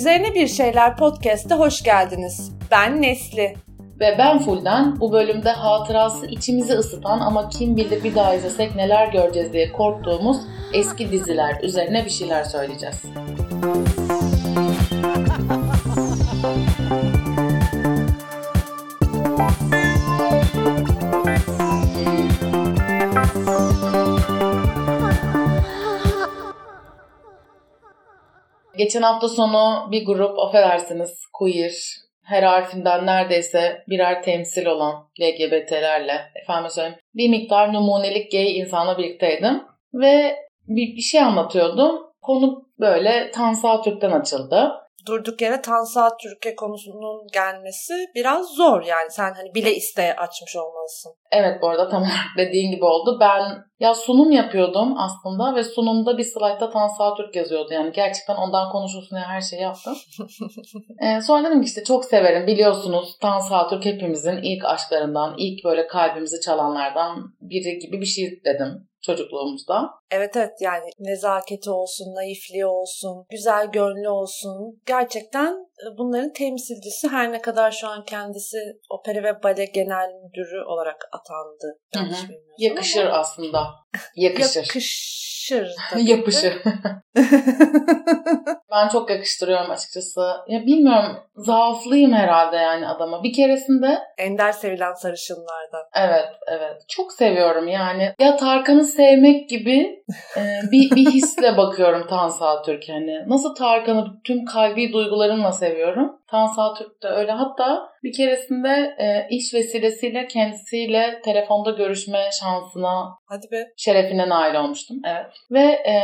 Üzerine Bir Şeyler Podcast'a hoş geldiniz. Ben Nesli. Ve ben Fulden. Bu bölümde hatırası içimizi ısıtan ama kim bilir bir daha izlesek neler göreceğiz diye korktuğumuz eski diziler üzerine bir şeyler söyleyeceğiz. Geçen hafta sonu bir grup affedersiniz queer her harfinden neredeyse birer temsil olan LGBT'lerle efendim söyleyeyim bir miktar numunelik gay insanla birlikteydim ve bir, bir şey anlatıyordum. Konu böyle Tansa Türk'ten açıldı durduk yere Tansa Türkiye konusunun gelmesi biraz zor yani sen hani bile iste açmış olmalısın. Evet bu arada tam dediğin gibi oldu. Ben ya sunum yapıyordum aslında ve sunumda bir slaytta Tansa Türk yazıyordu. Yani gerçekten ondan konuşulsun diye her şeyi yaptım. ee, sonra dedim ki işte çok severim biliyorsunuz Tansa Türk hepimizin ilk aşklarından, ilk böyle kalbimizi çalanlardan biri gibi bir şey dedim çocukluğumuzda. Evet evet yani nezaketi olsun, naifliği olsun, güzel gönlü olsun. Gerçekten e, bunların temsilcisi her ne kadar şu an kendisi opera ve bale genel müdürü olarak atandı. Hı hı. Yakışır ama. aslında. Yakışır. Yakışır. Yapışır. ben çok yakıştırıyorum açıkçası. Ya bilmiyorum zaaflıyım herhalde yani adama. Bir keresinde Ender sevilen sarışınlardan. Evet, evet. Çok seviyorum yani. Ya Tarkan'ı sevmek gibi e, bir, bir hisle bakıyorum Tansa Türk'e. Hani nasıl Tarkan'ı tüm kalbi duygularımla seviyorum. Tansa Türk de öyle. Hatta bir keresinde e, iş vesilesiyle kendisiyle telefonda görüşme şansına Hadi be. şerefine nail olmuştum. Evet. Ve e,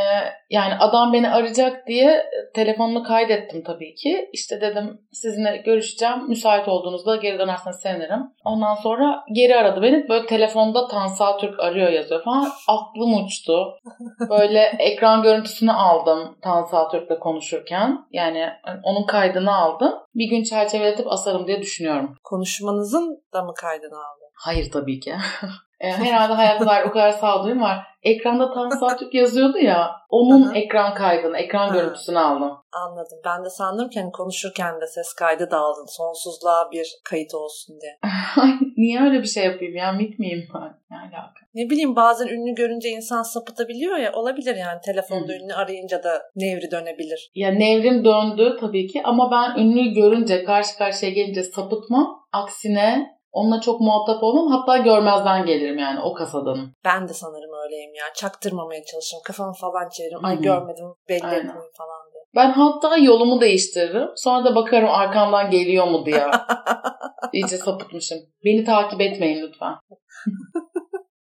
yani adam beni arayacak diye telefonunu kaydettim tabii ki. İşte dedim sizinle görüşeceğim. Müsait olduğunuzda geri dönerseniz sevinirim. Ondan sonra geri aradı beni. Böyle telefonda Tansa Türk arıyor yazıyor falan. Aklım uçtu. Böyle ekran görüntüsünü aldım Tansa Türk'le konuşurken. Yani onun kaydını aldım. Bir gün çerçeveletip asarım diye düşünüyorum. Konuşmanızın da mı kaydını aldın? Hayır tabii ki. E, herhalde hayatta dair o kadar sağduyum var. Ekranda Tansu Türk yazıyordu ya. Onun Hı-hı. ekran kaydını, ekran Hı-hı. görüntüsünü aldım. Anladım. Ben de sandım ki hani konuşurken de ses kaydı da aldın. Sonsuzluğa bir kayıt olsun diye. Niye öyle bir şey yapayım ya? Mit miyim ben? Ne alaka? Ne bileyim bazen ünlü görünce insan sapıtabiliyor ya. Olabilir yani. Telefonda Hı. ünlü arayınca da nevri dönebilir. Ya nevrim döndü tabii ki ama ben ünlü görünce karşı karşıya gelince sapıtmam. Aksine Onunla çok muhatap olmam. Hatta görmezden gelirim yani o kasadanım. Ben de sanırım öyleyim ya. Çaktırmamaya çalışırım. Kafamı falan çeviririm. Ay görmedim belli etmeyeyim falan diye. Ben hatta yolumu değiştiririm. Sonra da bakarım arkamdan geliyor mu diye. İyice sapıtmışım. Beni takip etmeyin lütfen.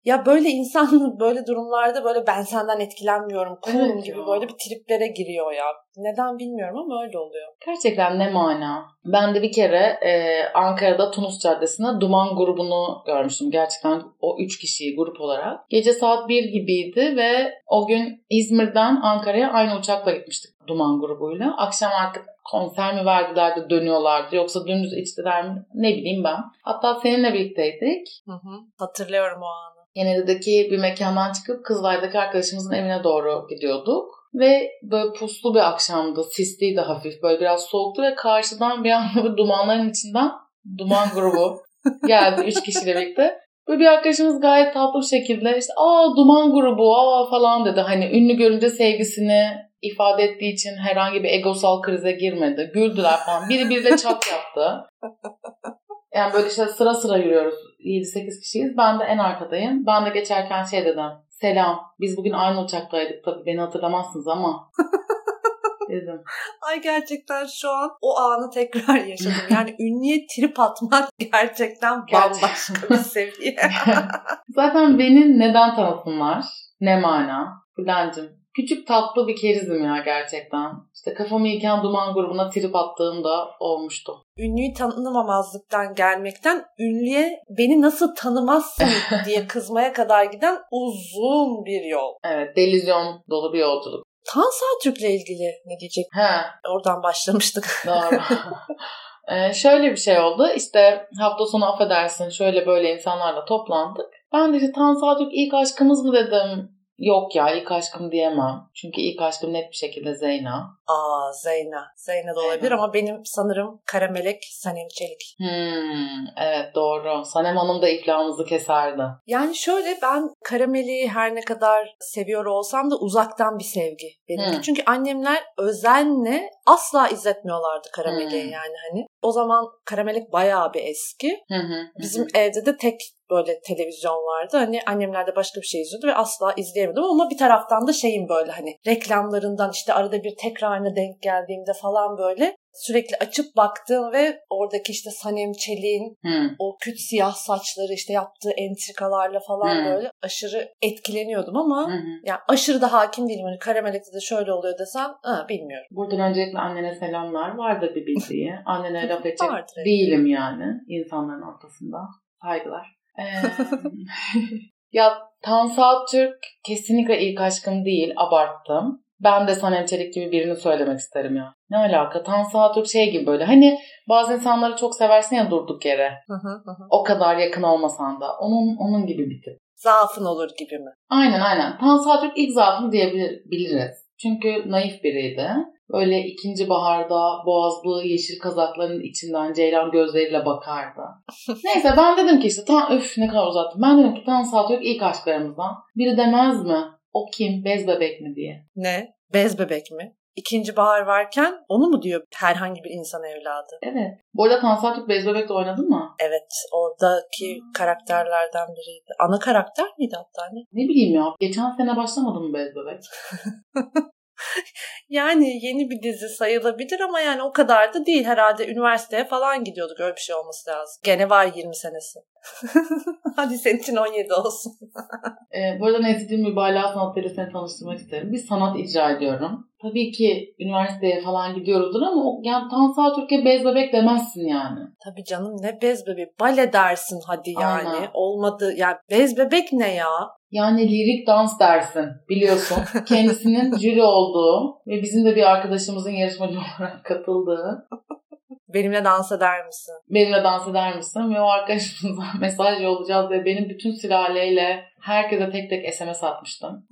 Ya böyle insan böyle durumlarda böyle ben senden etkilenmiyorum, cool'um evet gibi ya. böyle bir triplere giriyor ya. Neden bilmiyorum ama öyle oluyor. Gerçekten ne mana. Ben de bir kere e, Ankara'da Tunus Caddesi'nde Duman grubunu görmüştüm. Gerçekten o üç kişiyi grup olarak. Gece saat bir gibiydi ve o gün İzmir'den Ankara'ya aynı uçakla gitmiştik Duman grubuyla. Akşam artık konser mi verdiler de dönüyorlardı yoksa dümdüz içtiler mi ne bileyim ben. Hatta seninle birlikteydik. Hı hı. Hatırlıyorum o anı. Yeneri'deki bir mekandan çıkıp Kızılay'daki arkadaşımızın evine doğru gidiyorduk. Ve böyle puslu bir akşamdı. Sisliydi hafif. Böyle biraz soğuktu ve karşıdan bir anda dumanların içinden duman grubu geldi. Üç kişiyle birlikte. Böyle bir arkadaşımız gayet tatlı bir şekilde işte aa duman grubu aa falan dedi. Hani ünlü görünce sevgisini ifade ettiği için herhangi bir egosal krize girmedi. Güldüler falan. Biri biriyle çat yaptı. Yani böyle işte sıra sıra yürüyoruz. 7-8 kişiyiz. Ben de en arkadayım. Ben de geçerken şey dedim. Selam. Biz bugün aynı uçaktaydık. Tabii beni hatırlamazsınız ama. dedim. Ay gerçekten şu an o anı tekrar yaşadım. Yani ünlüye trip atmak gerçekten bambaşka bir seviye. Zaten beni neden tanısınlar? Ne mana? Bülent'cim küçük tatlı bir kerizim ya gerçekten. İşte kafamı yıkan duman grubuna trip attığım da olmuştu. Ünlüyü tanımamazlıktan gelmekten ünlüye beni nasıl tanımazsın diye kızmaya kadar giden uzun bir yol. Evet delizyon dolu bir yolculuk. Tansa Türk'le ilgili ne diyecek? He. Oradan başlamıştık. Doğru. ee, şöyle bir şey oldu. İşte hafta sonu affedersin şöyle böyle insanlarla toplandık. Ben de işte Tansa Türk ilk aşkımız mı dedim Yok ya ilk aşkım diyemem. Çünkü ilk aşkım net bir şekilde Zeyna. Aa Zeyna. Zeyna da olabilir ama benim sanırım Karamelek Sanem Çelik. Hmm, evet doğru. Sanem Hanım da iflahımızı keserdi. Yani şöyle ben Karamelek'i her ne kadar seviyor olsam da uzaktan bir sevgi benim. Hmm. Çünkü annemler özenle asla izletmiyorlardı Karamelek'i hmm. yani hani. O zaman Karamelek bayağı bir eski. Hı hı, Bizim hı. evde de tek böyle televizyon vardı. Hani annemler de başka bir şey izliyordu ve asla izleyemedim ama bir taraftan da şeyim böyle hani reklamlarından işte arada bir tekrarına denk geldiğimde falan böyle sürekli açıp baktığım ve oradaki işte Sanem Çelik'in hmm. o küt siyah saçları işte yaptığı entrikalarla falan hmm. böyle aşırı etkileniyordum ama hmm. yani aşırı da hakim değilim. Hani Karamelek'te de şöyle oluyor desem ha, bilmiyorum. Buradan öncelikle annene selamlar. Vardı bir bildiği. Annene laf edecek değilim yani insanların ortasında. Saygılar. ya Tansa Türk kesinlikle ilk aşkım değil. Abarttım. Ben de Sanem Çelik gibi birini söylemek isterim ya. Ne alaka? Tansa Türk şey gibi böyle. Hani bazı insanları çok seversin ya durduk yere. O kadar yakın olmasan da. Onun onun gibi bir tip. Zaafın olur gibi mi? Aynen aynen. Tansa Türk ilk zaafını diyebiliriz. Çünkü naif biriydi. Böyle ikinci baharda boğazlı yeşil kazakların içinden ceylan gözleriyle bakardı. Neyse ben dedim ki işte tam öf ne kadar uzattım. Ben dedim ki tam saat yok ilk aşklarımızdan. Biri demez mi? O kim? Bez bebek mi diye. Ne? Bez bebek mi? İkinci bahar varken onu mu diyor herhangi bir insan evladı? Evet. Bu arada Tansel Türk Bez Bebek'te oynadın mı? Evet. Oradaki hmm. karakterlerden biriydi. Ana karakter miydi hatta ne? Ne bileyim ya. Geçen sene başlamadı mı Bez Bebek? yani yeni bir dizi sayılabilir ama yani o kadar da değil. Herhalde üniversiteye falan gidiyorduk. Öyle bir şey olması lazım. Gene var 20 senesi. Hadi senin için 17 olsun. e, bu arada Nezid'in mübalağa sanatlarıyla seni tanıştırmak isterim. Bir sanat icra ediyorum. Tabii ki üniversiteye falan gidiyoruzdur ama yani Tansa Türkiye bez bebek demezsin yani. Tabii canım ne bez bebek. Bale dersin hadi yani. Aynen. Olmadı. Yani bez bebek ne ya? Yani lirik dans dersin biliyorsun. Kendisinin jüri olduğu ve bizim de bir arkadaşımızın yarışmacı olarak katıldığı Benimle dans eder misin? Benimle dans eder misin? Ve o arkadaşımıza mesaj yollayacağız ve benim bütün sülaleyle herkese tek tek SMS atmıştım.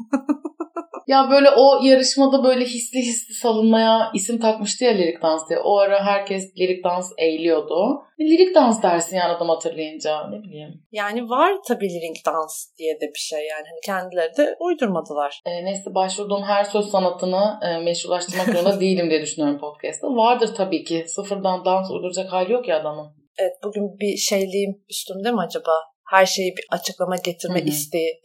Ya böyle o yarışmada böyle hisli hisli salınmaya isim takmıştı ya lirik dans diye. O ara herkes lirik dans eğiliyordu. Lirik dans dersin yani adam hatırlayınca ne bileyim. Yani var tabii lirik dans diye de bir şey yani. Hani kendileri de uydurmadılar. E, neyse başvurduğum her söz sanatını e, meşrulaştırmak zorunda değilim diye düşünüyorum podcast'ta. Vardır tabii ki. Sıfırdan dans uyduracak hali yok ya adamın. Evet bugün bir şeyliğim üstümde mi acaba? Her şeyi bir açıklama getirme Hı-hı. isteği.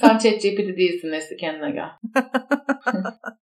Sen ChatGPT değilsin Nesli kendine gel.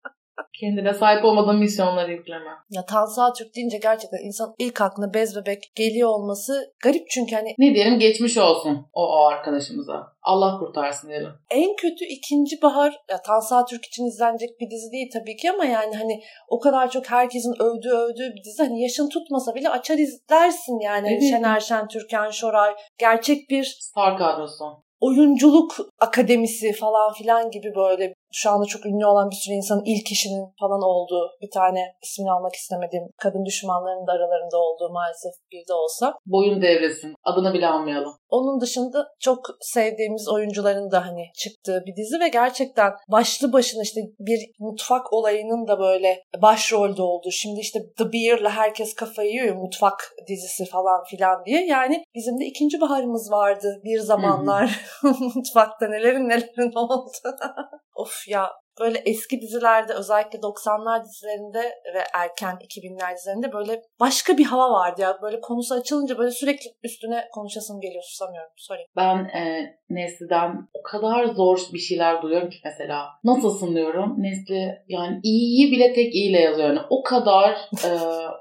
Kendine sahip olmadığın misyonları yükleme. Ya Tansa Türk deyince gerçekten insan ilk aklına bez bebek geliyor olması garip çünkü hani... Ne diyelim geçmiş olsun o, o arkadaşımıza. Allah kurtarsın diyelim. En kötü ikinci bahar ya Tansa Türk için izlenecek bir dizi değil tabii ki ama yani hani o kadar çok herkesin övdüğü övdüğü bir dizi hani yaşın tutmasa bile açar izlersin yani. Evet. Şener Şen, Türkan Şoray gerçek bir star kadrosu oyunculuk akademisi falan filan gibi böyle şu anda çok ünlü olan bir sürü insanın ilk işinin falan olduğu bir tane ismini almak istemediğim kadın düşmanlarının da aralarında olduğu maalesef bir de olsa. Boyun devresin. Adını bile almayalım. Onun dışında çok sevdiğimiz oyuncuların da hani çıktığı bir dizi ve gerçekten başlı başına işte bir mutfak olayının da böyle başrolde olduğu. Şimdi işte The Beer'la herkes kafayı yiyor mutfak dizisi falan filan diye. Yani bizim de ikinci baharımız vardı bir zamanlar mutfakta nelerin nelerin oldu. of ya böyle eski dizilerde özellikle 90'lar dizilerinde ve erken 2000'ler dizilerinde böyle başka bir hava vardı ya. Böyle konusu açılınca böyle sürekli üstüne konuşasım geliyor susamıyorum. Sorry. Ben e, Nesli'den o kadar zor bir şeyler duyuyorum ki mesela. Nasılsın diyorum. Nesli yani iyiyi bile tek iyiyle yazıyor. Yani o kadar e,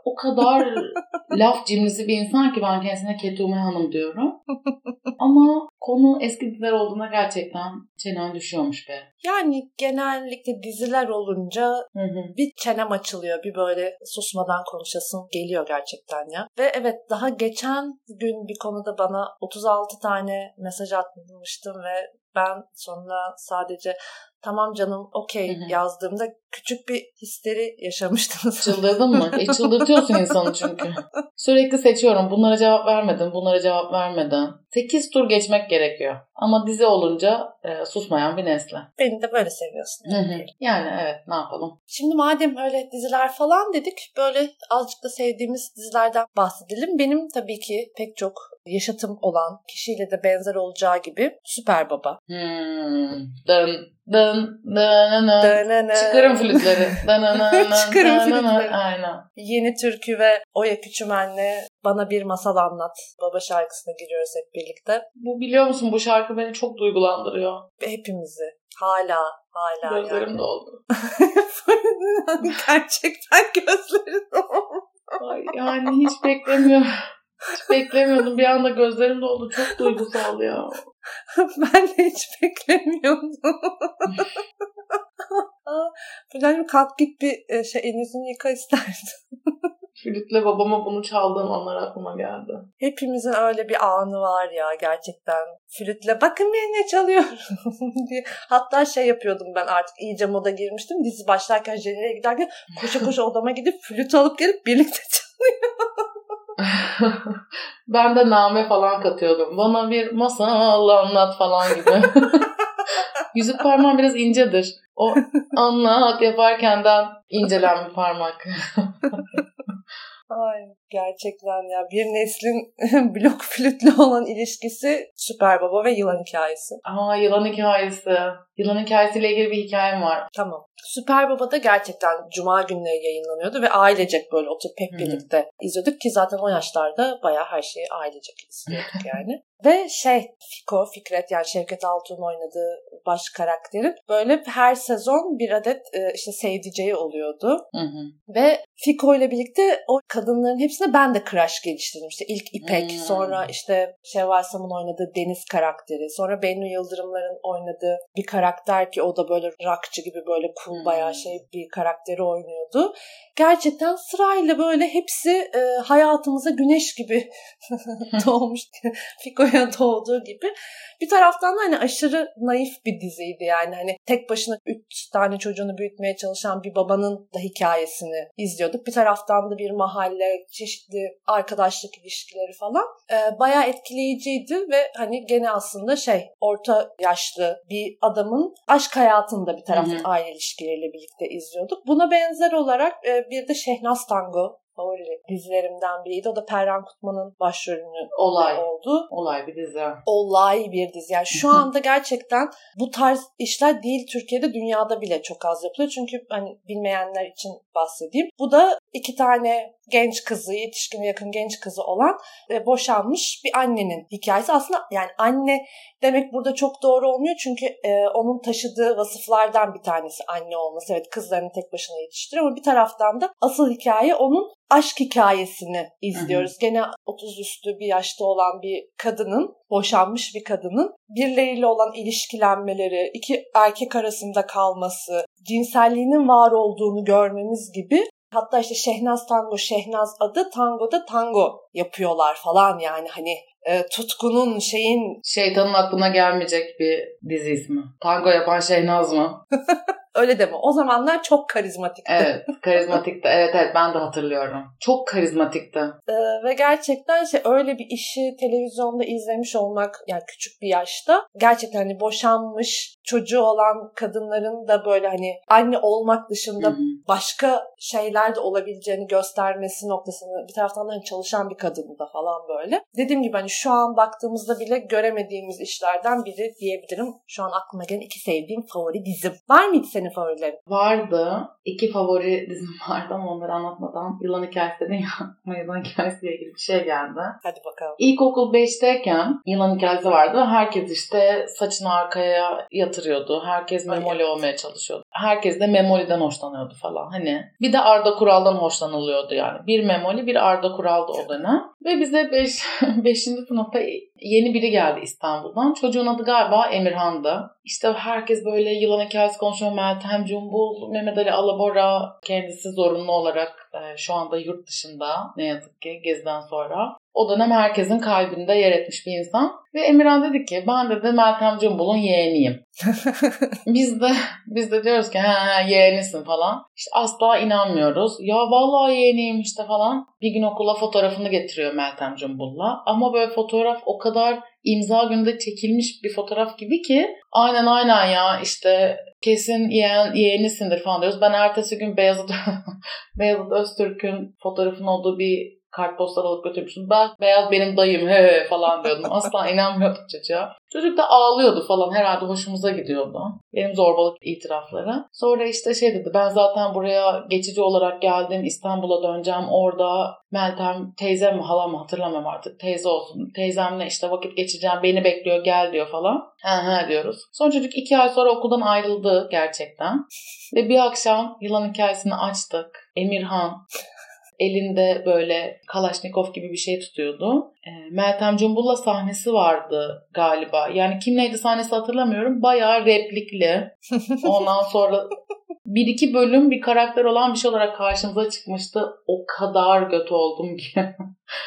o kadar laf cimrisi bir insan ki ben kendisine Ketume Hanım diyorum. Ama konu eski diziler olduğuna gerçekten çenen düşüyormuş be. Yani genellikle diziler olunca hı hı. bir çenem açılıyor. Bir böyle susmadan konuşasın geliyor gerçekten ya. Ve evet daha geçen gün bir konuda bana 36 tane mesaj atmıştım ve ben sonra sadece tamam canım okey yazdığımda küçük bir histeri yaşamıştınız. Çıldırdın mı? E çıldırtıyorsun insanı çünkü. Sürekli seçiyorum. Bunlara cevap vermedim, bunlara cevap vermeden. 8 tur geçmek gerekiyor. Ama dizi olunca e, susmayan bir nesle. Beni de böyle seviyorsun. Yani. yani evet ne yapalım. Şimdi madem öyle diziler falan dedik böyle azıcık da sevdiğimiz dizilerden bahsedelim. Benim tabii ki pek çok yaşatım olan kişiyle de benzer olacağı gibi Süper Baba. Hmm. Dın dın dın dın Çıkarın flütleri. Çıkarın flütleri. Aynen. Yeni türkü ve Oya Küçümen'le Bana Bir Masal Anlat baba şarkısına giriyoruz hep birlikte. Bu biliyor musun bu şarkı beni çok duygulandırıyor. Hepimizi. Hala hala Gözlerim yani. doldu. Gerçekten gözlerim doldu. Ay, yani hiç beklemiyorum. Hiç beklemiyordum. Bir anda gözlerim doldu. Çok duygusal ya. ben de hiç beklemiyordum. Falan kalk git bir e, şey elinizi yıka isterdim. Flütle babama bunu çaldığım anlar aklıma geldi. Hepimizin öyle bir anı var ya gerçekten. Flütle bakın ben ne çalıyorum diye. Hatta şey yapıyordum ben artık iyice moda girmiştim. Dizi başlarken jeneriğe giderken koşa koşa odama gidip flüt alıp gelip birlikte çalıyorum. ben de name falan katıyordum. Bana bir masal anlat falan gibi. Yüzük parmağım biraz incedir. O anlat yaparkenden incelen bir parmak. Ay gerçekten ya bir neslin blok flütle olan ilişkisi Süper Baba ve yılan hikayesi. Aa yılan hikayesi. Yılan hikayesiyle ilgili bir hikayem var. Tamam. Süper Baba'da gerçekten cuma günleri yayınlanıyordu ve ailecek böyle oturup hep birlikte Hı-hı. izliyorduk ki zaten o yaşlarda bayağı her şeyi ailecek izliyorduk yani. Ve şey Fiko, Fikret yani Şevket Altun'un oynadığı baş karakterin böyle her sezon bir adet e, işte sevdiceği oluyordu. Hı hı. Ve Fiko ile birlikte o kadınların hepsine ben de crush geliştirdim. İşte ilk İpek, hmm. sonra işte Şevval Sam'ın oynadığı Deniz karakteri, sonra Bennu Yıldırımların oynadığı bir karakter ki o da böyle rockçı gibi böyle cool hmm. bayağı şey bir karakteri oynuyordu. Gerçekten sırayla böyle hepsi e, hayatımıza güneş gibi doğmuş. Fiko'ya doğduğu gibi. Bir taraftan da hani aşırı naif bir diziydi yani. Hani tek başına üç tane çocuğunu büyütmeye çalışan bir babanın da hikayesini izliyorduk. Bir taraftan da bir mahalle, çeşitli arkadaşlık ilişkileri falan. E, bayağı etkileyiciydi ve hani gene aslında şey orta yaşlı bir adamın aşk hayatını da bir taraftan aile ilişkileriyle birlikte izliyorduk. Buna benzer olarak e, bir de Şehnaz Tango favori dizilerimden biriydi. O da Perran Kutman'ın başrolünü Olay. oldu. Olay bir dizi. Olay bir dizi. Yani şu anda gerçekten bu tarz işler değil Türkiye'de dünyada bile çok az yapılıyor. Çünkü hani bilmeyenler için bahsedeyim. Bu da iki tane genç kızı, yetişkin yakın genç kızı olan e, boşanmış bir annenin hikayesi. Aslında yani anne demek burada çok doğru olmuyor çünkü e, onun taşıdığı vasıflardan bir tanesi anne olması. Evet kızlarını tek başına yetiştiriyor ama bir taraftan da asıl hikaye onun aşk hikayesini izliyoruz. Hı hı. Gene 30 üstü bir yaşta olan bir kadının, boşanmış bir kadının birileriyle olan ilişkilenmeleri, iki erkek arasında kalması, cinselliğinin var olduğunu görmemiz gibi Hatta işte Şehnaz Tango, Şehnaz adı Tango'da tango yapıyorlar falan yani hani e, tutkunun şeyin... Şeytanın aklına gelmeyecek bir dizi ismi. Tango yapan Şehnaz mı? Öyle deme. O zamanlar çok karizmatikti. Evet, karizmatikti. Evet evet ben de hatırlıyorum. Çok karizmatikti. Ee, ve gerçekten şey öyle bir işi televizyonda izlemiş olmak yani küçük bir yaşta gerçekten hani boşanmış çocuğu olan kadınların da böyle hani anne olmak dışında Hı-hı. başka şeyler de olabileceğini göstermesi noktasını bir taraftan da hani çalışan bir kadın da falan böyle. Dediğim gibi hani şu an baktığımızda bile göremediğimiz işlerden biri diyebilirim. Şu an aklıma gelen iki sevdiğim favori dizim. Var mıydı senin favorilerin? Vardı. İki favori dizim vardı ama onları anlatmadan yılan hikayesi dedin ya. yılan hikayesiyle ilgili bir şey geldi. Hadi bakalım. İlkokul 5'teyken yılan hikayesi vardı. Herkes işte saçını arkaya yatırıyordu. Herkes memoli olmaya çalışıyordu. Herkes de memoliden hoşlanıyordu falan. Hani bir de Arda Kural'dan hoşlanılıyordu yani. Bir memoli bir Arda Kural'dı o dönem. Ve bize 5. Beş, sınıfta yeni biri geldi İstanbul'dan. Çocuğun adı galiba Emirhan'dı. İşte herkes böyle yılan hikayesi konuşuyor. Meltem Cumbul, Mehmet Ali Alabora kendisi zorunlu olarak şu anda yurt dışında ne yazık ki geziden sonra. O dönem herkesin kalbinde yer etmiş bir insan. Ve Emirhan dedi ki ben de Meltem Cumbul'un yeğeniyim. biz de biz de diyoruz ki ha yeğenisin falan. İşte asla inanmıyoruz. Ya vallahi yeğeniyim işte falan. Bir gün okula fotoğrafını getiriyor Meltem Cumbul'la. Ama böyle fotoğraf o kadar imza günde çekilmiş bir fotoğraf gibi ki aynen aynen ya işte kesin yeğen, yeğenisindir falan diyoruz. Ben ertesi gün Beyazıt, Beyazıt Öztürk'ün fotoğrafının olduğu bir kartpostal alıp götürmüştüm. Ben beyaz benim dayım he he falan diyordum. Asla inanmıyordum çocuğa. Çocuk da ağlıyordu falan. Herhalde hoşumuza gidiyordu. Benim zorbalık itirafları. Sonra işte şey dedi ben zaten buraya geçici olarak geldim. İstanbul'a döneceğim. Orada Meltem teyzem mi halam mı hatırlamam artık. Teyze olsun. Teyzemle işte vakit geçeceğim. Beni bekliyor gel diyor falan. He he diyoruz. Son çocuk iki ay sonra okuldan ayrıldı gerçekten. Ve bir akşam yılan hikayesini açtık. Emirhan elinde böyle Kalaşnikov gibi bir şey tutuyordu. E, Meltem Cumbul'la sahnesi vardı galiba. Yani kim neydi sahnesi hatırlamıyorum. Bayağı replikli. Ondan sonra bir iki bölüm bir karakter olan bir şey olarak karşımıza çıkmıştı. O kadar kötü oldum ki.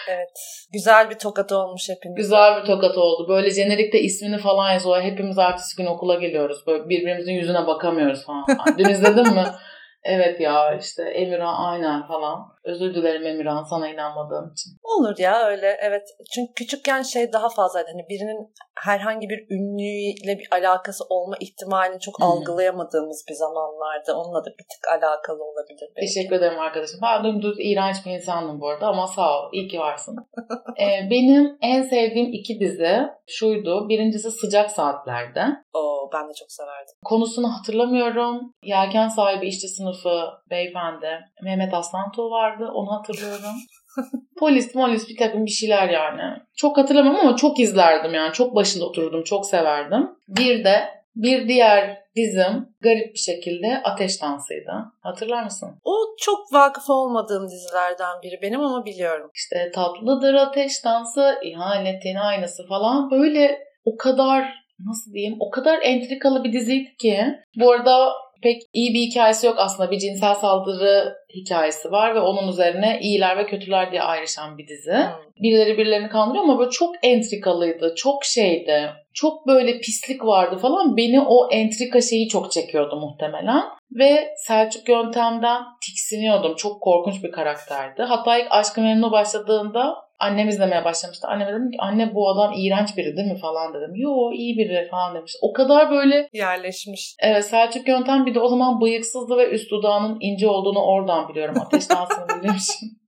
evet. Güzel bir tokat olmuş hepimiz. Güzel bir tokat oldu. Böyle jenerikte ismini falan yazıyor. Hepimiz ertesi gün okula geliyoruz. Böyle birbirimizin yüzüne bakamıyoruz falan. Dün izledin mi? Evet ya işte Emirhan aynen falan. Özür dilerim Emirhan sana inanmadığım için. Olur ya öyle evet. Çünkü küçükken şey daha fazlaydı. Hani birinin herhangi bir ünlüyle bir alakası olma ihtimalini çok hmm. algılayamadığımız bir zamanlarda onunla da bir tık alakalı olabilir. Belki. Teşekkür ederim arkadaşım. Ben dümdüz iğrenç bir insandım bu arada ama sağ ol. İyi ki varsın. ee, benim en sevdiğim iki dizi şuydu. Birincisi Sıcak Saatler'de. Oo, ben de çok severdim. Konusunu hatırlamıyorum. Yelken sahibi işçi sınıfı beyefendi Mehmet Aslantuğ vardı. Onu hatırlıyorum. Polis, molis bir takım bir şeyler yani. Çok hatırlamam ama çok izlerdim yani. Çok başında otururdum. Çok severdim. Bir de bir diğer dizim garip bir şekilde Ateş Dansı'ydı. Hatırlar mısın? O çok vakıf olmadığım dizilerden biri benim ama biliyorum. İşte tatlıdır Ateş Dansı, ihanetin aynası falan böyle o kadar nasıl diyeyim o kadar entrikalı bir diziydi ki. Bu arada pek iyi bir hikayesi yok aslında. Bir cinsel saldırı hikayesi var ve onun üzerine iyiler ve kötüler diye ayrışan bir dizi. Hmm. Birileri birilerini kandırıyor ama böyle çok entrikalıydı. Çok şeydi. Çok böyle pislik vardı falan. Beni o entrika şeyi çok çekiyordu muhtemelen. Ve Selçuk Yöntem'den tiksiniyordum. Çok korkunç bir karakterdi. Hatta ilk Aşkı Memnu başladığında annem izlemeye başlamıştı. Anneme dedim ki anne bu adam iğrenç biri değil mi falan dedim. Yo iyi biri falan demiş. O kadar böyle yerleşmiş. Evet Selçuk Yöntem bir de o zaman bıyıksızdı ve üst dudağının ince olduğunu oradan biliyorum. Ateş dansını bildiğim için.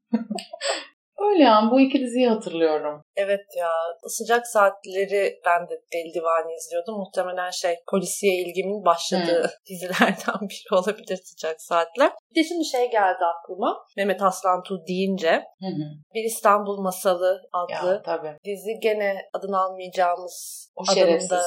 Öyle yani bu iki diziyi hatırlıyorum. Evet ya sıcak saatleri ben de Deli Divane izliyordum. Muhtemelen şey polisiye ilgimin başladığı hmm. dizilerden biri olabilir sıcak saatler. Bir de şimdi şey geldi aklıma. Mehmet Aslantu deyince hı bir İstanbul Masalı adlı ya, tabii. dizi gene adını almayacağımız o şerefsiz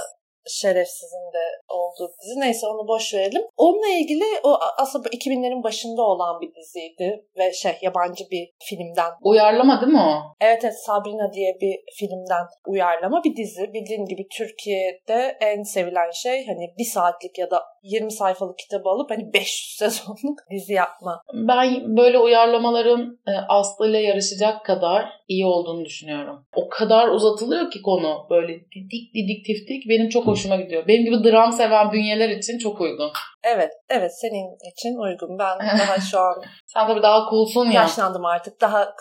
şerefsizin de olduğu dizi. Neyse onu boş verelim. Onunla ilgili o aslında 2000'lerin başında olan bir diziydi ve şey yabancı bir filmden. Uyarlama değil mi o? Evet evet Sabrina diye bir filmden uyarlama bir dizi. Bildiğin gibi Türkiye'de en sevilen şey hani bir saatlik ya da 20 sayfalık kitabı alıp hani 500 sezonluk dizi yapma. Ben böyle uyarlamaların e, aslıyla yarışacak kadar iyi olduğunu düşünüyorum. O kadar uzatılıyor ki konu böyle didik didik tiftik benim çok hoşuma gidiyor. Benim gibi dram seven bünyeler için çok uygun. Evet, evet senin için uygun. Ben daha şu an... Sen tabii daha coolsun ya. Yaşlandım artık. Daha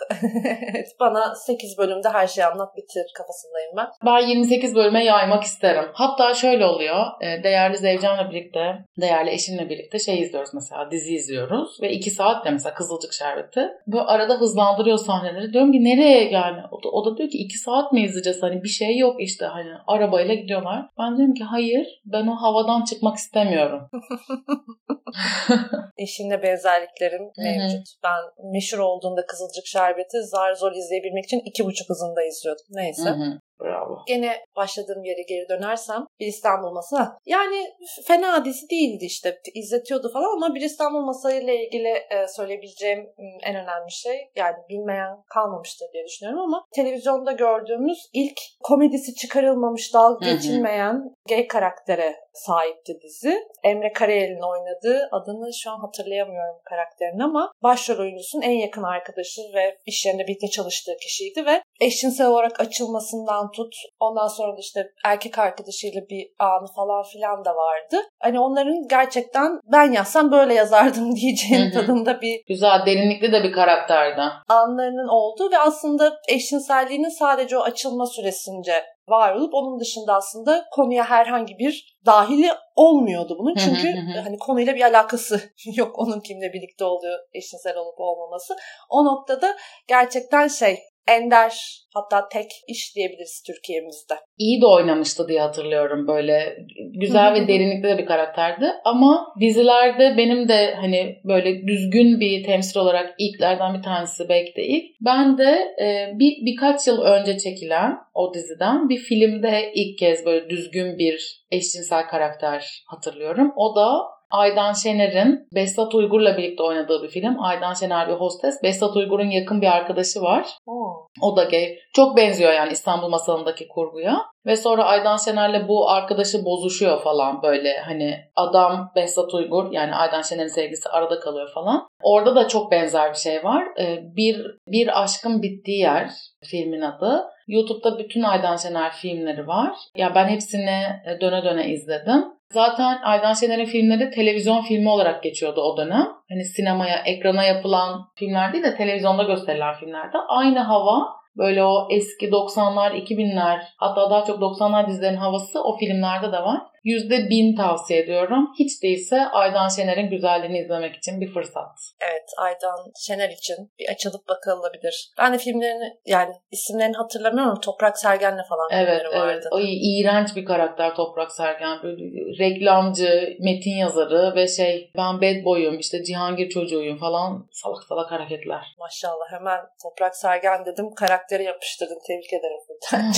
bana 8 bölümde her şeyi anlat bitir kafasındayım ben. Ben 28 bölüme yaymak isterim. Hatta şöyle oluyor. E, değerli Zevcan'la birlikte, değerli eşimle birlikte şey izliyoruz mesela. Dizi izliyoruz. Ve 2 saatte mesela Kızılcık Şerbeti. Böyle arada hızlandırıyor sahneleri. Diyorum ki nereye yani? O da, o da diyor ki 2 saat mi izleyeceğiz? Hani bir şey yok işte hani arabayla gidiyorlar. Ben diyorum ki hayır ben o havadan çıkmak istemiyorum. Eşimle benzerliklerim mevcut. Ben meşhur olduğunda Kızılcık Şerbeti zar zor izleyebilmek için iki buçuk hızında izliyordum. Neyse. Bravo. Gene başladığım yere geri dönersem bir İstanbul Masa. Yani fena dizi değildi işte. izletiyordu falan ama bir İstanbul Masa ile ilgili e, söyleyebileceğim en önemli şey yani bilmeyen kalmamıştır diye düşünüyorum ama televizyonda gördüğümüz ilk komedisi çıkarılmamış, dalga geçilmeyen gay karaktere sahipti dizi. Emre Karayel'in oynadığı adını şu an hatırlayamıyorum karakterin ama başrol oyuncusunun en yakın arkadaşı ve iş yerinde birlikte çalıştığı kişiydi ve eşcinsel olarak açılmasından tut ondan sonra da işte erkek arkadaşıyla bir anı falan filan da vardı. Hani onların gerçekten ben yazsam böyle yazardım diyeceğim tadında bir güzel derinlikli de bir karakterdi. Anlarının olduğu ve aslında eşcinselliğinin sadece o açılma süresince var olup onun dışında aslında konuya herhangi bir dahili olmuyordu bunun. Çünkü hani konuyla bir alakası yok onun kimle birlikte olduğu eşcinsel olup olmaması. O noktada gerçekten şey ender hatta tek iş diyebiliriz Türkiye'mizde. İyi de oynamıştı diye hatırlıyorum böyle güzel ve derinlikli de bir karakterdi ama dizilerde benim de hani böyle düzgün bir temsil olarak ilklerden bir tanesi belki de ilk. Ben de e, bir birkaç yıl önce çekilen o diziden bir filmde ilk kez böyle düzgün bir eşcinsel karakter hatırlıyorum. O da Aydan Şener'in Behzat Uygur'la birlikte oynadığı bir film. Aydan Şener bir hostes. Behzat Uygur'un yakın bir arkadaşı var. Oo. O da gay. Çok benziyor yani İstanbul masalındaki kurguya. Ve sonra Aydan Şener'le bu arkadaşı bozuşuyor falan böyle. Hani adam Behzat Uygur yani Aydan Şener'in sevgisi arada kalıyor falan. Orada da çok benzer bir şey var. Ee, bir, bir aşkın bittiği yer filmin adı. YouTube'da bütün Aydan Şener filmleri var. Ya ben hepsini döne döne izledim. Zaten Aydan Şener'in filmleri televizyon filmi olarak geçiyordu o dönem. Hani sinemaya, ekrana yapılan filmler değil de televizyonda gösterilen filmlerde. Aynı hava böyle o eski 90'lar, 2000'ler hatta daha çok 90'lar dizilerin havası o filmlerde de var. %1000 tavsiye ediyorum. Hiç değilse Aydan Şener'in güzelliğini izlemek için bir fırsat. Evet Aydan Şener için bir açılıp bakılabilir. Ben de filmlerini yani isimlerini hatırlamıyorum Toprak Sergen'le falan evet, evet. vardı. O iğrenç bir karakter Toprak Sergen. Böyle reklamcı, metin yazarı ve şey ben bad boy'um işte Cihangir çocuğuyum falan salak salak hareketler. Maşallah hemen Toprak Sergen dedim karakteri yapıştırdım. Tebrik ederim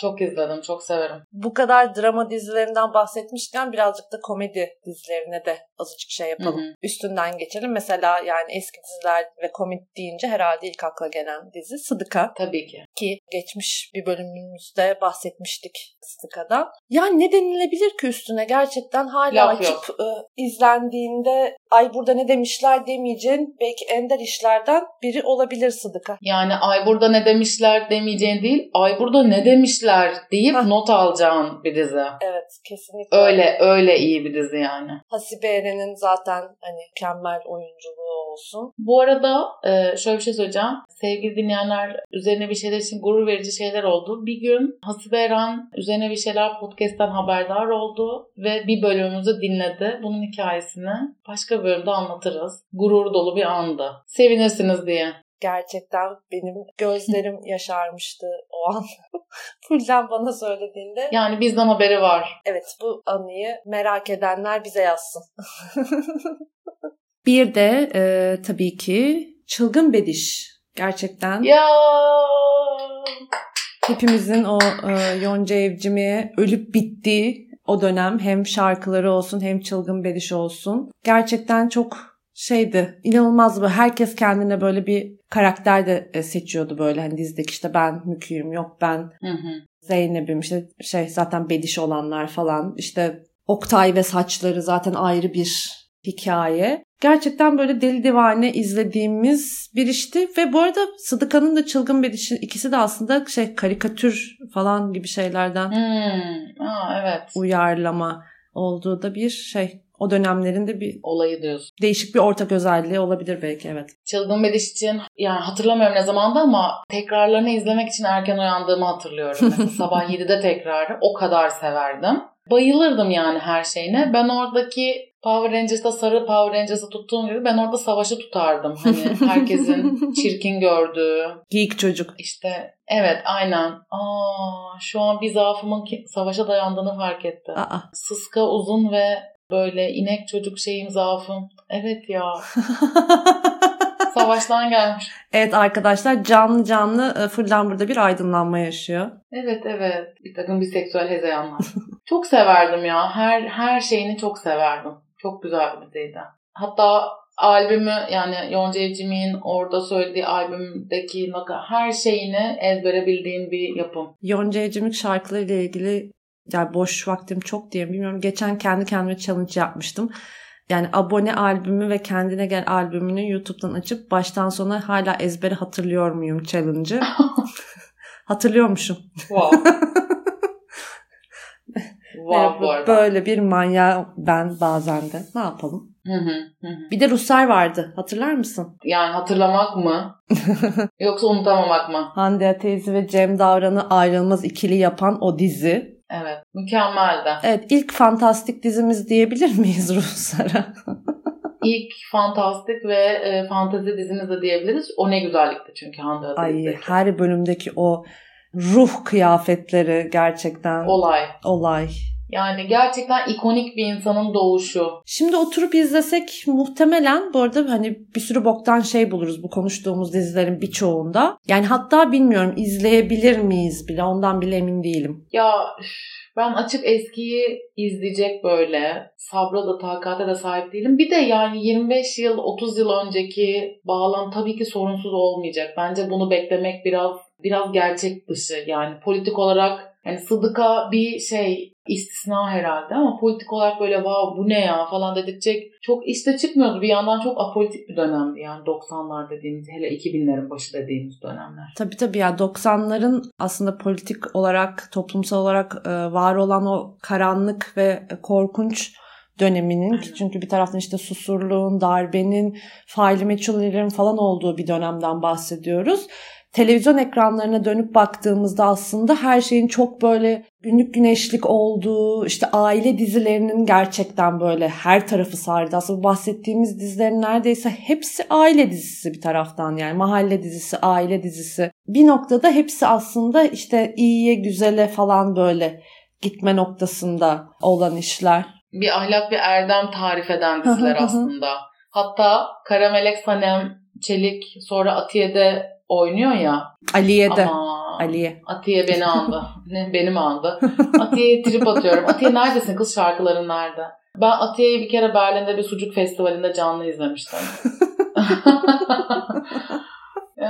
çok izledim, çok severim. Bu kadar drama dizilerinden bahsetmişken birazcık da komedi dizilerine de azıcık şey yapalım. Hı hı. Üstünden geçelim. Mesela yani eski diziler ve komedi deyince herhalde ilk akla gelen dizi Sıdıka. Tabii ki. Ki geçmiş bir bölümümüzde bahsetmiştik Sıdıka'dan. Yani ne denilebilir ki üstüne gerçekten hala Laf açıp e, izlendiğinde ay burada ne demişler demeyeceğin belki ender işlerden biri olabilir Sıdıka. Yani ay burada ne demişler demeyeceğin değil ay burada ne demişler deyip Hah. not alacağın bir dizi. Evet kesinlikle. Öyle öyle iyi bir dizi yani. Hasibe Eren'in zaten hani mükemmel oyunculuğu olsun. Bu arada e, şöyle bir şey söyleyeceğim. Sevgili dinleyenler üzerine bir şeyler için gurur verici şeyler oldu. Bir gün Hasibe Eren üzerine bir şeyler podcast'ten haberdar oldu ve bir bölümümüzü dinledi. Bunun hikayesini başka bölümde anlatırız. Gurur dolu bir andı. Sevinirsiniz diye gerçekten benim gözlerim yaşarmıştı o an. Fulden bana söylediğinde. Yani bizden haberi var. Evet bu anıyı merak edenler bize yazsın. Bir de e, tabii ki Çılgın Bediş. Gerçekten. Ya hepimizin o e, Yonca Evcim'i ölüp bittiği o dönem hem şarkıları olsun hem Çılgın Bediş olsun. Gerçekten çok şeydi inanılmaz bu herkes kendine böyle bir karakter de e, seçiyordu böyle hani dizideki işte ben Mükü'yüm yok ben hı hı. Zeynep'im işte şey zaten Bediş olanlar falan işte Oktay ve saçları zaten ayrı bir hikaye. Gerçekten böyle deli divane izlediğimiz bir işti ve bu arada Sıdıka'nın da Çılgın Bediş'i ikisi de aslında şey karikatür falan gibi şeylerden hmm. Aa, evet. uyarlama olduğu da bir şey o dönemlerinde bir olayı diyorsun. Değişik bir ortak özelliği olabilir belki evet. Çılgın Bediş için yani hatırlamıyorum ne zamanda ama tekrarlarını izlemek için erken uyandığımı hatırlıyorum. Mesela sabah 7'de tekrarı o kadar severdim. Bayılırdım yani her şeyine. Ben oradaki Power Rangers'ta sarı Power Rangers'ı tuttuğum gibi ben orada savaşı tutardım. Hani herkesin çirkin gördüğü. Geek çocuk. İşte evet aynen. Aa, şu an bir zaafımın savaşa dayandığını fark etti. Aa. Sıska uzun ve Böyle inek çocuk şeyim zaafım. Evet ya. Savaştan gelmiş. Evet arkadaşlar canlı canlı e, Fırlan burada bir aydınlanma yaşıyor. Evet evet. Bir takım biseksüel hezeyanlar. çok severdim ya. Her her şeyini çok severdim. Çok güzel bir diziydi. Hatta albümü yani Yonca Evcimik'in orada söylediği albümdeki her şeyini ezbere bildiğim bir yapım. Yonca Evcimik şarkılarıyla ilgili yani boş vaktim çok diye bilmiyorum. Geçen kendi kendime challenge yapmıştım. Yani abone albümü ve kendine gel albümünü YouTube'dan açıp baştan sona hala ezbere hatırlıyor muyum challenge'ı. Hatırlıyormuşum. Wow. Wow, bu Böyle bir manya ben bazen de. Ne yapalım? Hı hı, hı. Bir de Ruslar vardı. Hatırlar mısın? Yani hatırlamak mı? Yoksa unutamamak mı? Hande Atezi ve Cem Davran'ı ayrılmaz ikili yapan o dizi. Evet. Mükemmeldi. Evet. ilk fantastik dizimiz diyebilir miyiz Ruslara? İlk fantastik ve e, fantezi dizimiz de diyebiliriz. O ne güzellikti çünkü Hande Ay her bölümdeki o ruh kıyafetleri gerçekten. Olay. Olay. Yani gerçekten ikonik bir insanın doğuşu. Şimdi oturup izlesek muhtemelen bu arada hani bir sürü boktan şey buluruz bu konuştuğumuz dizilerin birçoğunda. Yani hatta bilmiyorum izleyebilir miyiz bile ondan bile emin değilim. Ya ben açık eskiyi izleyecek böyle sabra da takate de sahip değilim. Bir de yani 25 yıl 30 yıl önceki bağlam tabii ki sorunsuz olmayacak. Bence bunu beklemek biraz biraz gerçek dışı. Yani politik olarak yani Sıdık'a bir şey istisna herhalde ama politik olarak böyle vav bu ne ya falan dedirtecek çok işte çıkmıyordu. Bir yandan çok apolitik bir dönemdi yani 90'lar dediğimiz hele 2000'lerin başı dediğimiz dönemler. Tabii tabii ya 90'ların aslında politik olarak toplumsal olarak e, var olan o karanlık ve korkunç döneminin Aynen. çünkü bir taraftan işte susurluğun, darbenin, faili meçhullerin falan olduğu bir dönemden bahsediyoruz televizyon ekranlarına dönüp baktığımızda aslında her şeyin çok böyle günlük güneşlik olduğu, işte aile dizilerinin gerçekten böyle her tarafı sardı. Aslında bahsettiğimiz dizilerin neredeyse hepsi aile dizisi bir taraftan yani mahalle dizisi, aile dizisi. Bir noktada hepsi aslında işte iyiye, güzele falan böyle gitme noktasında olan işler. Bir ahlak bir erdem tarif eden diziler aslında. Hatta Kara Melek Sanem Çelik sonra Atiye'de oynuyor ya. Aliye de. Aliye. Atiye beni andı. ne benim andı. Atiye'ye trip atıyorum. Atiye neredesin kız şarkıların nerede? Ben Atiye'yi bir kere Berlin'de bir sucuk festivalinde canlı izlemiştim.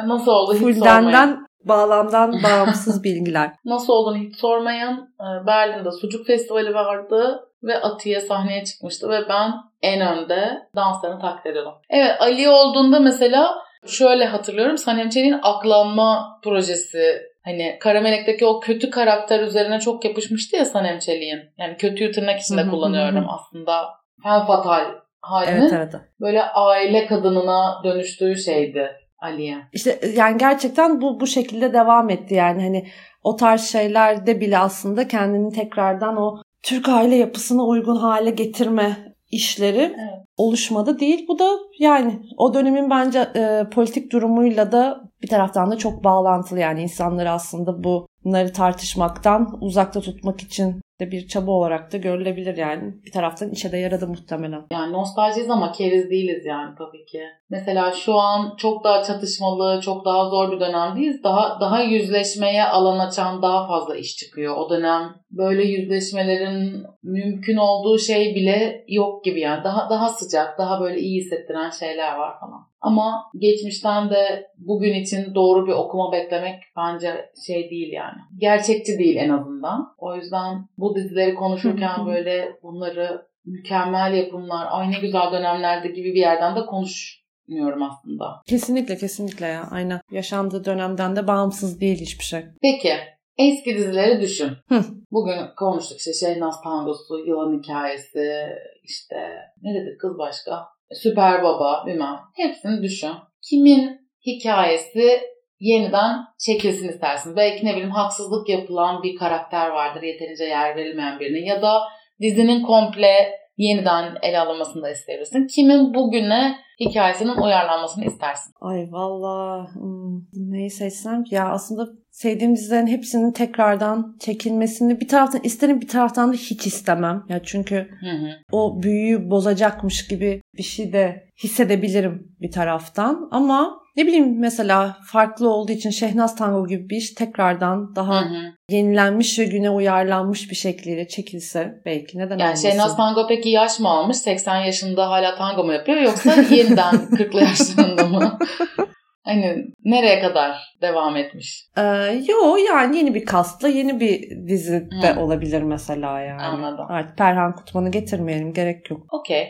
Nasıl oldu hiç Fuldenden, sormayın. bağlamdan bağımsız bilgiler. Nasıl olduğunu hiç sormayın. Ee, Berlin'de sucuk festivali vardı ve Atiye sahneye çıkmıştı ve ben en önde danslarını taklit ediyordum. Evet Ali olduğunda mesela Şöyle hatırlıyorum Sanem Çelik'in aklanma projesi hani Karamelek'teki o kötü karakter üzerine çok yapışmıştı ya Sanem Çelik'in. Yani kötüyü tırnak içinde kullanıyorum aslında. Fen fatal halinin evet, evet. böyle aile kadınına dönüştüğü şeydi Aliye. İşte yani gerçekten bu bu şekilde devam etti yani hani o tarz şeylerde bile aslında kendini tekrardan o Türk aile yapısına uygun hale getirme işleri evet. Oluşmadı değil. Bu da yani o dönemin bence e, politik durumuyla da bir taraftan da çok bağlantılı. Yani insanları aslında bunları tartışmaktan uzakta tutmak için de bir çaba olarak da görülebilir yani. Bir taraftan işe de yaradı muhtemelen. Yani nostaljiyiz ama keriz değiliz yani tabii ki. Mesela şu an çok daha çatışmalı, çok daha zor bir dönemdeyiz. Daha daha yüzleşmeye alan açan daha fazla iş çıkıyor. O dönem böyle yüzleşmelerin mümkün olduğu şey bile yok gibi yani. Daha daha sıcak, daha böyle iyi hissettiren şeyler var falan. Ama geçmişten de bugün için doğru bir okuma beklemek bence şey değil yani. Gerçekçi değil en azından. O yüzden bu dizileri konuşurken böyle bunları mükemmel yapımlar, ay ne güzel dönemlerde gibi bir yerden de konuşmuyorum aslında. Kesinlikle kesinlikle ya. Aynen. Yaşandığı dönemden de bağımsız değil hiçbir şey. Peki. Eski dizileri düşün. Hı. Bugün konuştuk işte Şehnaz Tangosu, Yılan Hikayesi, işte ne dedik kız başka? Süper Baba bilmem. Hepsini düşün. Kimin hikayesi yeniden çekilsin istersin. Belki ne bileyim haksızlık yapılan bir karakter vardır yeterince yer verilmeyen birinin ya da dizinin komple yeniden ele alınmasını da isteyebilirsin. Kimin bugüne hikayesinin uyarlanmasını istersin? Ay valla hmm, neyi seçsem ya aslında sevdiğim dizilerin hepsinin tekrardan çekilmesini bir taraftan isterim bir taraftan da hiç istemem. Ya çünkü Hı hı. o büyüyü bozacakmış gibi bir şey de hissedebilirim bir taraftan. Ama ne bileyim mesela farklı olduğu için Şehnaz Tango gibi bir iş tekrardan daha Hı hı. yenilenmiş ve güne uyarlanmış bir şekliyle çekilse belki neden Yani olmasın? Şehnaz Tango peki yaş mı almış? 80 yaşında hala tango mu yapıyor yoksa yeniden 40'lı yaşlarında mı? Hani nereye kadar devam etmiş? Ee, yo yani yeni bir kastla yeni bir dizi de Hı. olabilir mesela yani. Anladım. Artık Perhan Kutman'ı getirmeyelim gerek yok. Okey.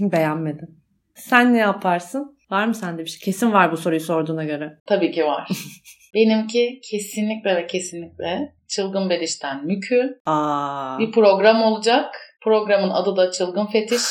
Beğenmedim. Sen ne yaparsın? Var mı sende bir şey? Kesin var bu soruyu sorduğuna göre. Tabii ki var. Benimki kesinlikle ve kesinlikle Çılgın Beriş'ten Mükü. Aa. Bir program olacak. Programın adı da Çılgın Fetiş.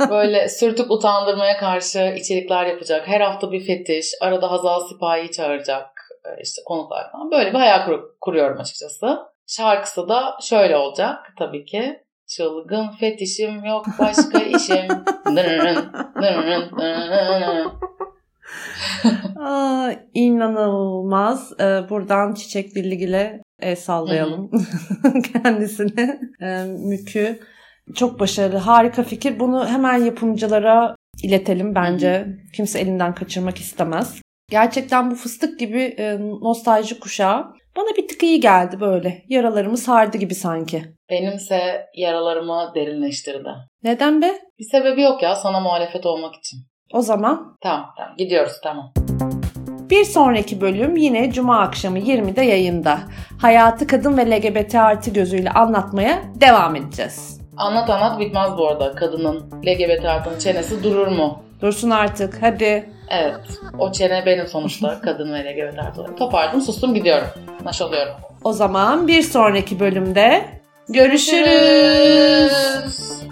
Böyle sürtük utandırmaya karşı içerikler yapacak. Her hafta bir fetiş. Arada Hazal Sipahi'yi çağıracak. e, işte konuklar falan. Böyle bir hayal kur- kuruyorum açıkçası. Şarkısı da şöyle olacak tabii ki. Çılgın fetişim yok başka işim. Dırırın, dırırın, dırırın. Aa, inanılmaz. Ee, buradan Çiçek Dilligil'e el sallayalım kendisine. Ee, mükü. Çok başarılı. Harika fikir. Bunu hemen yapımcılara iletelim bence. Kimse elinden kaçırmak istemez. Gerçekten bu fıstık gibi e, nostalji kuşağı bana bir tık iyi geldi böyle. Yaralarımı sardı gibi sanki. Benimse yaralarımı derinleştirdi. Neden be? Bir sebebi yok ya sana muhalefet olmak için. O zaman Tamam tamam gidiyoruz tamam. Bir sonraki bölüm yine Cuma akşamı 20'de yayında. Hayatı kadın ve LGBT artı gözüyle anlatmaya devam edeceğiz. Anlat anlat bitmez bu arada. Kadının LGBT artının çenesi durur mu? Dursun artık hadi. Evet. O çene benim sonuçta. kadın ve LGBT artı. Topardım sustum gidiyorum. Naş oluyorum. O zaman bir sonraki bölümde görüşürüz. görüşürüz.